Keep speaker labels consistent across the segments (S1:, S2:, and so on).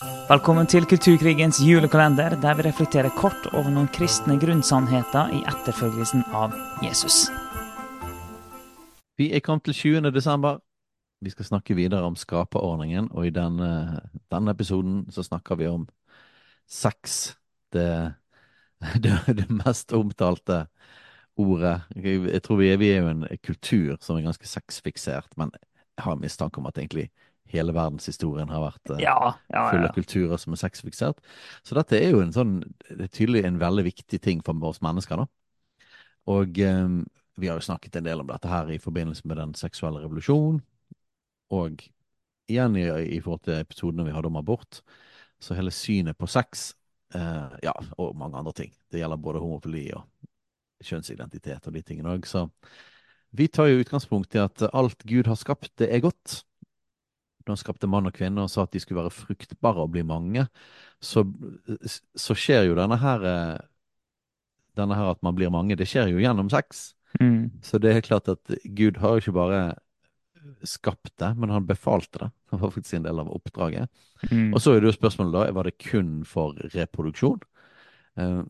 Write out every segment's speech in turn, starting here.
S1: Velkommen til Kulturkrigens julekalender, der vi reflekterer kort over noen kristne grunnsannheter i etterfølgelsen av Jesus.
S2: Vi er kommet til 20. desember. Vi skal snakke videre om skaperordningen, og i denne, denne episoden så snakker vi om sex. Det, det, det mest omtalte ordet. Jeg tror vi er, vi er jo en kultur som er ganske sexfiksert, men jeg har mistanke om at egentlig hele verdenshistorien har vært uh,
S1: Ja, ja,
S2: full av kulturer som er sexfiksert. Så dette er jo en sånn, det er tydelig en veldig viktig ting for oss mennesker, da. Og eh, vi har jo snakket en del om dette her i forbindelse med den seksuelle revolusjonen, og igjen i, i forhold til episodene vi hadde om abort, så hele synet på sex, eh, ja, og mange andre ting. Det gjelder både homofili og kjønnsidentitet og de tingene òg. Så vi tar jo utgangspunkt i at alt Gud har skapt, det er godt. Når han skapte mann og kvinne og sa at de skulle være fruktbare og bli mange, så, så skjer jo denne her eh, Denne her at man blir mange, det skjer jo gjennom sex.
S1: Mm.
S2: Så det er klart at Gud har jo ikke bare skapt det, men han befalte det. Det var faktisk en del av oppdraget.
S1: Mm.
S2: Og så er det jo spørsmålet da, var det kun for reproduksjon? Eh,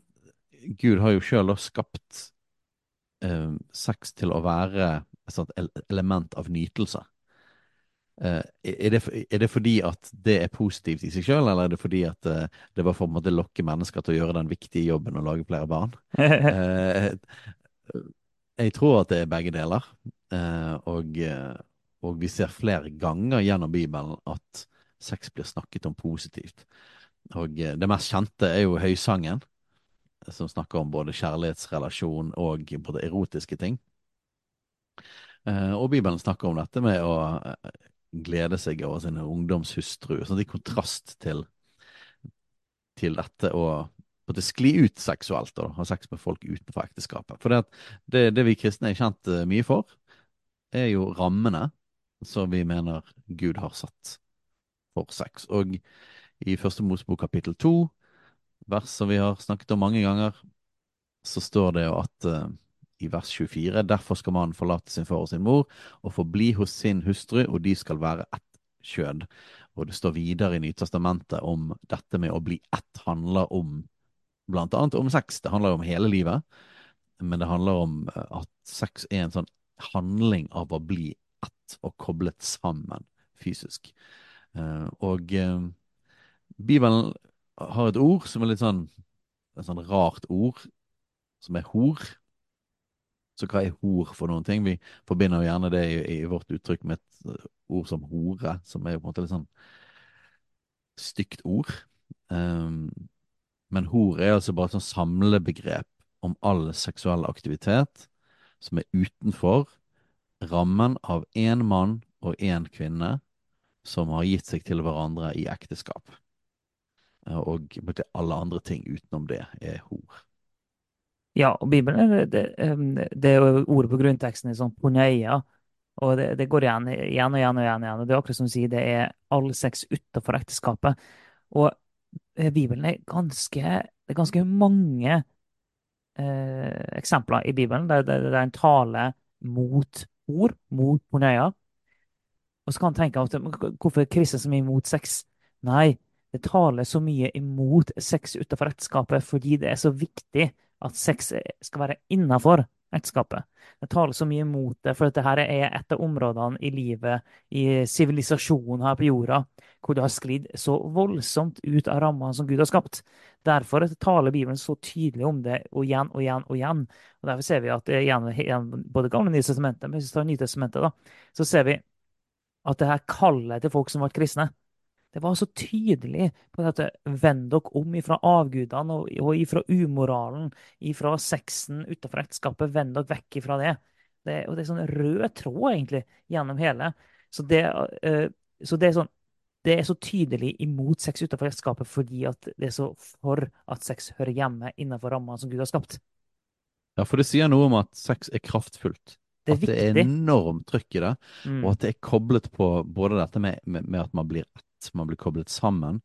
S2: Gud har jo sjøl skapt eh, sex til å være et sånt element av nytelse. Eh, er, det, er det fordi at det er positivt i seg sjøl, eller er det fordi at eh, det var for å lokke mennesker til å gjøre den viktige jobben å lage flere barn? Eh, jeg tror at det er begge deler. Og, og vi ser flere ganger gjennom Bibelen at sex blir snakket om positivt. Og det mest kjente er jo Høysangen, som snakker om både kjærlighetsrelasjon og både erotiske ting. Og Bibelen snakker om dette med å glede seg over sine ungdomshustruer, sånn i kontrast til, til dette å på det skli ut seksuelt og ha sex med folk utenfor ekteskapet. For det, det, det vi kristne er kjent eh, mye for, er jo rammene som vi mener Gud har satt for sex. Og i Første Mosebok kapittel to, vers som vi har snakket om mange ganger, så står det jo at eh, i vers 24 derfor skal mannen forlate sin far og sin mor og forbli hos sin hustru, og de skal være ett kjød. Og det står videre i Nytestamentet om dette med å bli ett handler om blant annet om sex. Det handler om hele livet, men det handler om eh, at sex er en sånn handling av å bli ett og koblet sammen fysisk. Eh, og eh, Bibelen har et ord som er litt sånn et sånn rart ord, som er hor. Så hva er hor for noen ting? Vi forbinder jo gjerne det i, i vårt uttrykk med et eh, ord som hore, som er jo på en måte litt sånn stygt ord. Um, men hor er altså bare et sånn samlebegrep om all seksuell aktivitet som er utenfor rammen av én mann og én kvinne som har gitt seg til hverandre i ekteskap. Eh, Og alle andre ting utenom det er hor.
S1: Ja, og Bibelen, det, det, det er jo ordet på grunnteksten er sånn porneia, og det, det går igjen, igjen og igjen og igjen. og Det er akkurat som du sier, det er all sex utenfor ekteskapet. Og eh, Bibelen er ganske, det er ganske mange eh, eksempler i Bibelen der, der, der en taler mot ord, mot porneia. Og så kan en tenke at hvorfor er kristne så mye imot sex? Nei, det taler så mye imot sex utenfor ekteskapet fordi det er så viktig at sex skal være innafor ekteskapet. Det taler så mye imot det, for dette er et av områdene i livet, i sivilisasjonen her på jorda, hvor det har sklidd så voldsomt ut av rammene som Gud har skapt. Derfor taler Bibelen så tydelig om det og igjen og igjen og igjen. Og Derfor ser vi at gjennom både Gamle og Nye testamentet, men hvis vi tar Nytestamentet, da, så ser vi at det her kallet til folk som ble kristne, det var så tydelig på dette Vend dere om ifra avgudene og, og ifra umoralen, ifra sexen utenfor ekteskapet. Vend dere vekk ifra det. det. Og det er sånn rød tråd, egentlig, gjennom hele. Så det, uh, så det er sånn det er så tydelig imot sex utenfor ekteskapet fordi det er så for at sex hører hjemme innenfor rammene som Gud har skapt.
S2: Ja, for det sier noe om at sex er kraftfullt.
S1: Det er
S2: at det er enormt trykk i det,
S1: Mm.
S2: og at det er koblet på både dette med, med, med at man blir ett, man blir koblet sammen,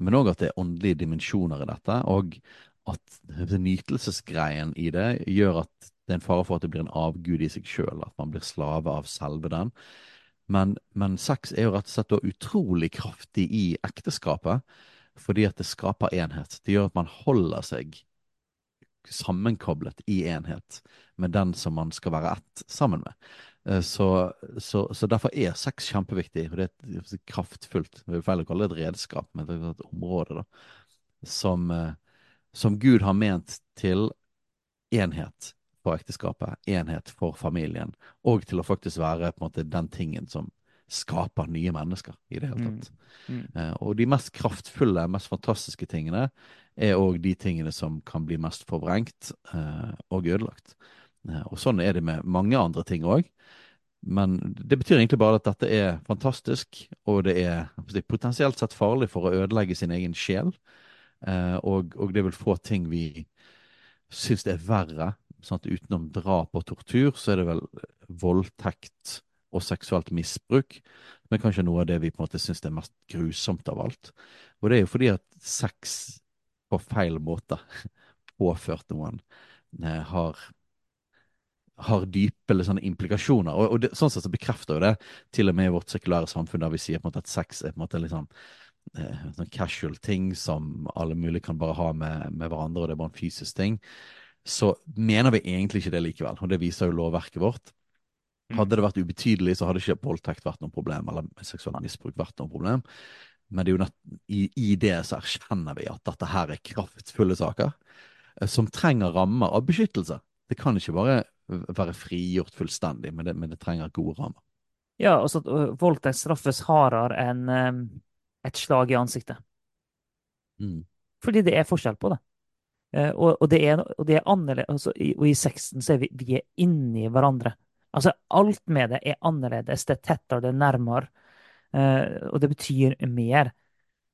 S2: men òg at det er åndelige dimensjoner i dette, og at nytelsesgreien i det gjør at det er en fare for at det blir en avgud i seg sjøl, at man blir slave av selve den. Men, men sex er jo rett og slett utrolig kraftig i ekteskapet, fordi at det skaper enhet. Det gjør at man holder seg sammenkoblet i enhet med den som man skal være ett sammen med. Eh, så, så, så, derfor er sex kjempeviktig. og Det er et kraftfullt Det er feil å kalle det et redskap, men det er et område da, som, eh, som Gud har ment til enhet for ekteskapet, enhet for familien, og til å faktisk være på en måte den tingen som skaper nye mennesker i det hele tatt. Mm. Mm. Og de mest kraftfulle, mest fantastiske tingene er òg de tingene som kan bli mest forvrengt og ødelagt. Eh, og sånn er det med mange andre ting òg. Men det betyr egentlig bare at dette er fantastisk, og det er, potensielt sett farlig for å ødelegge sin egen sjel. Eh, og, og, det vil få ting vi syns er verre. Sånn at utenom drap og tortur, så er det vel voldtekt og seksuelt misbruk men kanskje noe av det vi på en måte syns er mest grusomt av alt. Og det er jo fordi at sex på feil måte påført noen eh, har har dype eller sånne implikasjoner. Og, og det, sånn sett så bekrefter jo det til og med i vårt sekulære samfunn, der vi sier på en måte at sex er på en måte liksom eh, sånn casual ting som alle mulig kan bare ha med, med, hverandre, og det er bare en fysisk ting, så mener vi egentlig ikke det likevel. Og det viser jo lovverket vårt. Mm. Hadde det vært ubetydelig, så hadde ikke voldtekt vært noe problem, eller seksuelt misbruk vært noe problem. Men det nett, i, i, det så erkjenner vi at dette her er kraftfulle saker eh, som trenger rammer av beskyttelse. Det kan ikke bare være frigjort fullstendig, men det, men det trenger gode rammer.
S1: Ja, altså voldtekt straffes hardere enn um, et slag i ansiktet. Mm. Fordi det er forskjell på det. Uh, og, og, det er, og, det er, annerledes altså, i, Og i sexen så er vi, vi er inni hverandre. Altså alt med det er annerledes. Det er tettere, det er nærmere. Uh, og det betyr mer.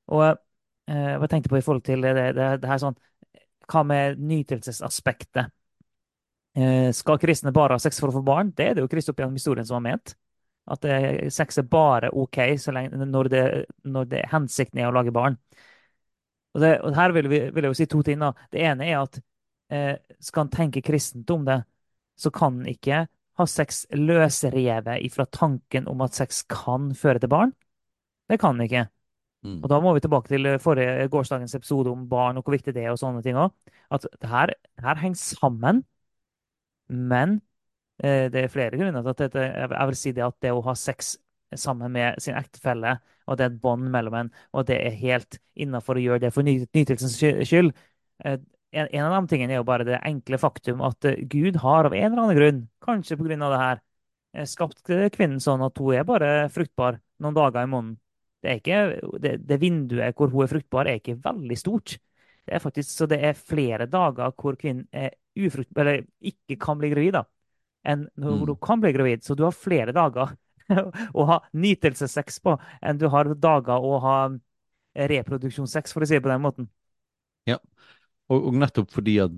S1: Og uh, jeg tenkte på i forhold til det, det, det her sånn Hva med nytelsesaspektet? Eh, skal kristne bare ha sex for å få barn? Det er det jo Krist opp gjennom historien som har ment. At sex er bare OK lenge, når, det, når det, hensikten er å lage barn. Og, det, og her vil, vi, vil, jeg jo si to ting. da. Det ene er at eh, skal en tenke kristent om det, så kan en ikke ha sex løsrevet ifra tanken om at sex kan føre til barn. Det kan en ikke. Mm. Og da må vi tilbake til forrige gårsdagens episode om barn og hvor viktig det er. og sånne ting også. At det her, det her henger sammen. Men eh, det er flere grunner til at dette, jeg vil si det at det å ha sex sammen med sin ektefelle, og det er et bånd mellom en, og det er helt innafor å gjøre det for nytelsens skyld eh, en, av de tingene er jo bare det enkle faktum at eh, Gud har av en eller annen grunn, kanskje på grunn av det her, skapt kvinnen sånn at hun er bare fruktbar noen dager i måneden. Det, ikke, det, det vinduet hvor hun er fruktbar, er ikke veldig stort. Det er faktisk, så det er flere dager hvor kvinnen er ufrukt, eller ikke kan bli gravid, da, enn når mm. du kan bli gravid. Så du har flere dager å ha nytelsessex på enn du har dager å ha reproduksjonssex, for å si det på den måten.
S2: Ja, og, og, nettopp fordi at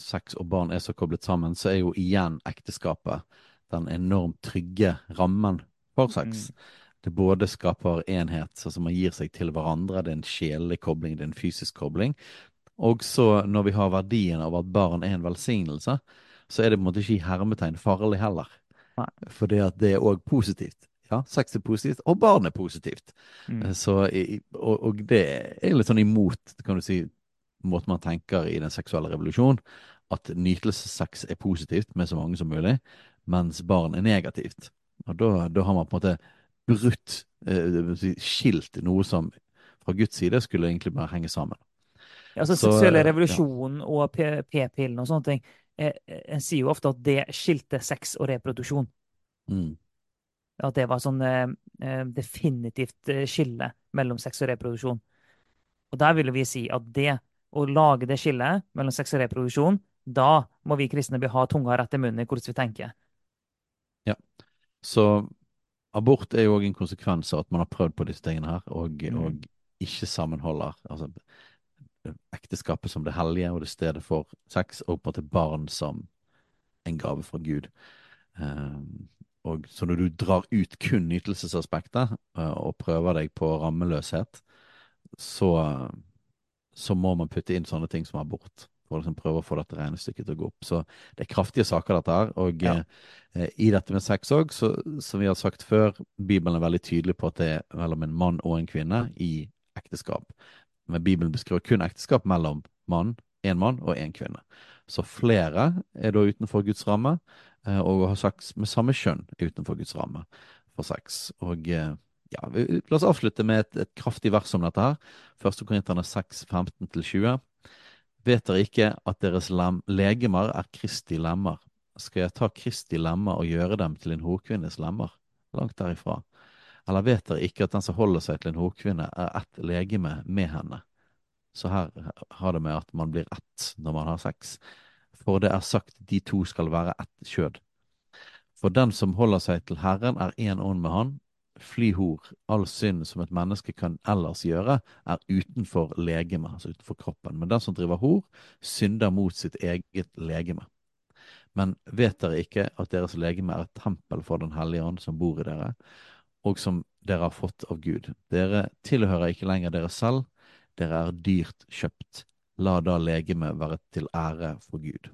S2: sex og barn er så koblet sammen, så er jo igjen ekteskapet den enormt trygge rammen for sex. Mm. Det både skaper enhet, altså man gir seg til hverandre, det er en sjelelig kobling, det er en fysisk kobling, og så når vi har verdien av at barn er en velsignelse, så er det på en måte ikke i hermetegn farlig heller. For det er òg positivt. Ja, sex er positivt, og barn er positivt. Mm. Eh, så, og, og, det er litt sånn imot kan du si, måten man tenker i den seksuelle revolusjonen, at nytelsessex er positivt med så mange som mulig, mens barn er negativt. Og da, da har man på en måte brutt, eh, skilt noe som fra Guds side skulle egentlig bare henge sammen.
S1: Altså, seksuelle revolusjonen ja. og p-pillen og sånne ting. En eh, eh, sier jo ofte at det skilte sex og reproduksjon. Mm. At det var sånn eh, eh definitivt skille mellom sex og reproduksjon. Og der ville vi si at det å lage det skillet mellom sex og reproduksjon, da må vi kristne ha tunga rett i munnen i hvordan vi tenker.
S2: Ja. Så abort er jo òg en konsekvens av at man har prøvd på disse tingene her, og, mm. og ikke sammenholder. Altså ekteskapet som det hellige og det stedet for sex, og på en måte barn som en gave fra Gud. Um, og Så når du drar ut kun nytelsesaspektet uh, og prøver deg på rammeløshet, så, så, må man putte inn sånne ting som abort. for å liksom prøve å få dette regnestykket til å gå opp. Så det er kraftige saker, dette her. Og
S1: Ja.
S2: eh, i dette med sex òg, som vi har sagt før, Bibelen er veldig tydelig på at det er mellom en mann og en kvinne i ekteskap. Men Bibelen beskriver kun ekteskap mellom mann, en mann og en kvinne. Så flere er da utenfor Guds ramme, eh, og å ha sex med samme kjønn utenfor Guds ramme for sex. Og eh, ja, La oss avslutte med et, et kraftig vers om dette her. 1. Korinterne 6, 15-20. Vet dere ikke at deres lem, legemer er Kristi lemmer? Skal jeg ta Kristi lemmer og gjøre dem til en horkvinnes lemmer? Langt derifra. Eller vet dere ikke at den som holder seg til en horkvinne, er ett legeme med henne? Så her har det med at man blir ett når man har sex. For det er sagt de to skal være ett kjød. For den som holder seg til Herren, er én ånd med Han. Fly hor. All synd som et menneske kan ellers gjøre, er utenfor legemet, altså utenfor kroppen. Men den som driver hor, synder mot sitt eget legeme. Men vet dere ikke at deres legeme er et tempel for Den hellige ånd som bor i dere, og som dere har fått av Gud? Dere tilhører ikke lenger dere selv, dere er dyrt kjøpt. La da legemet være til ære for Gud.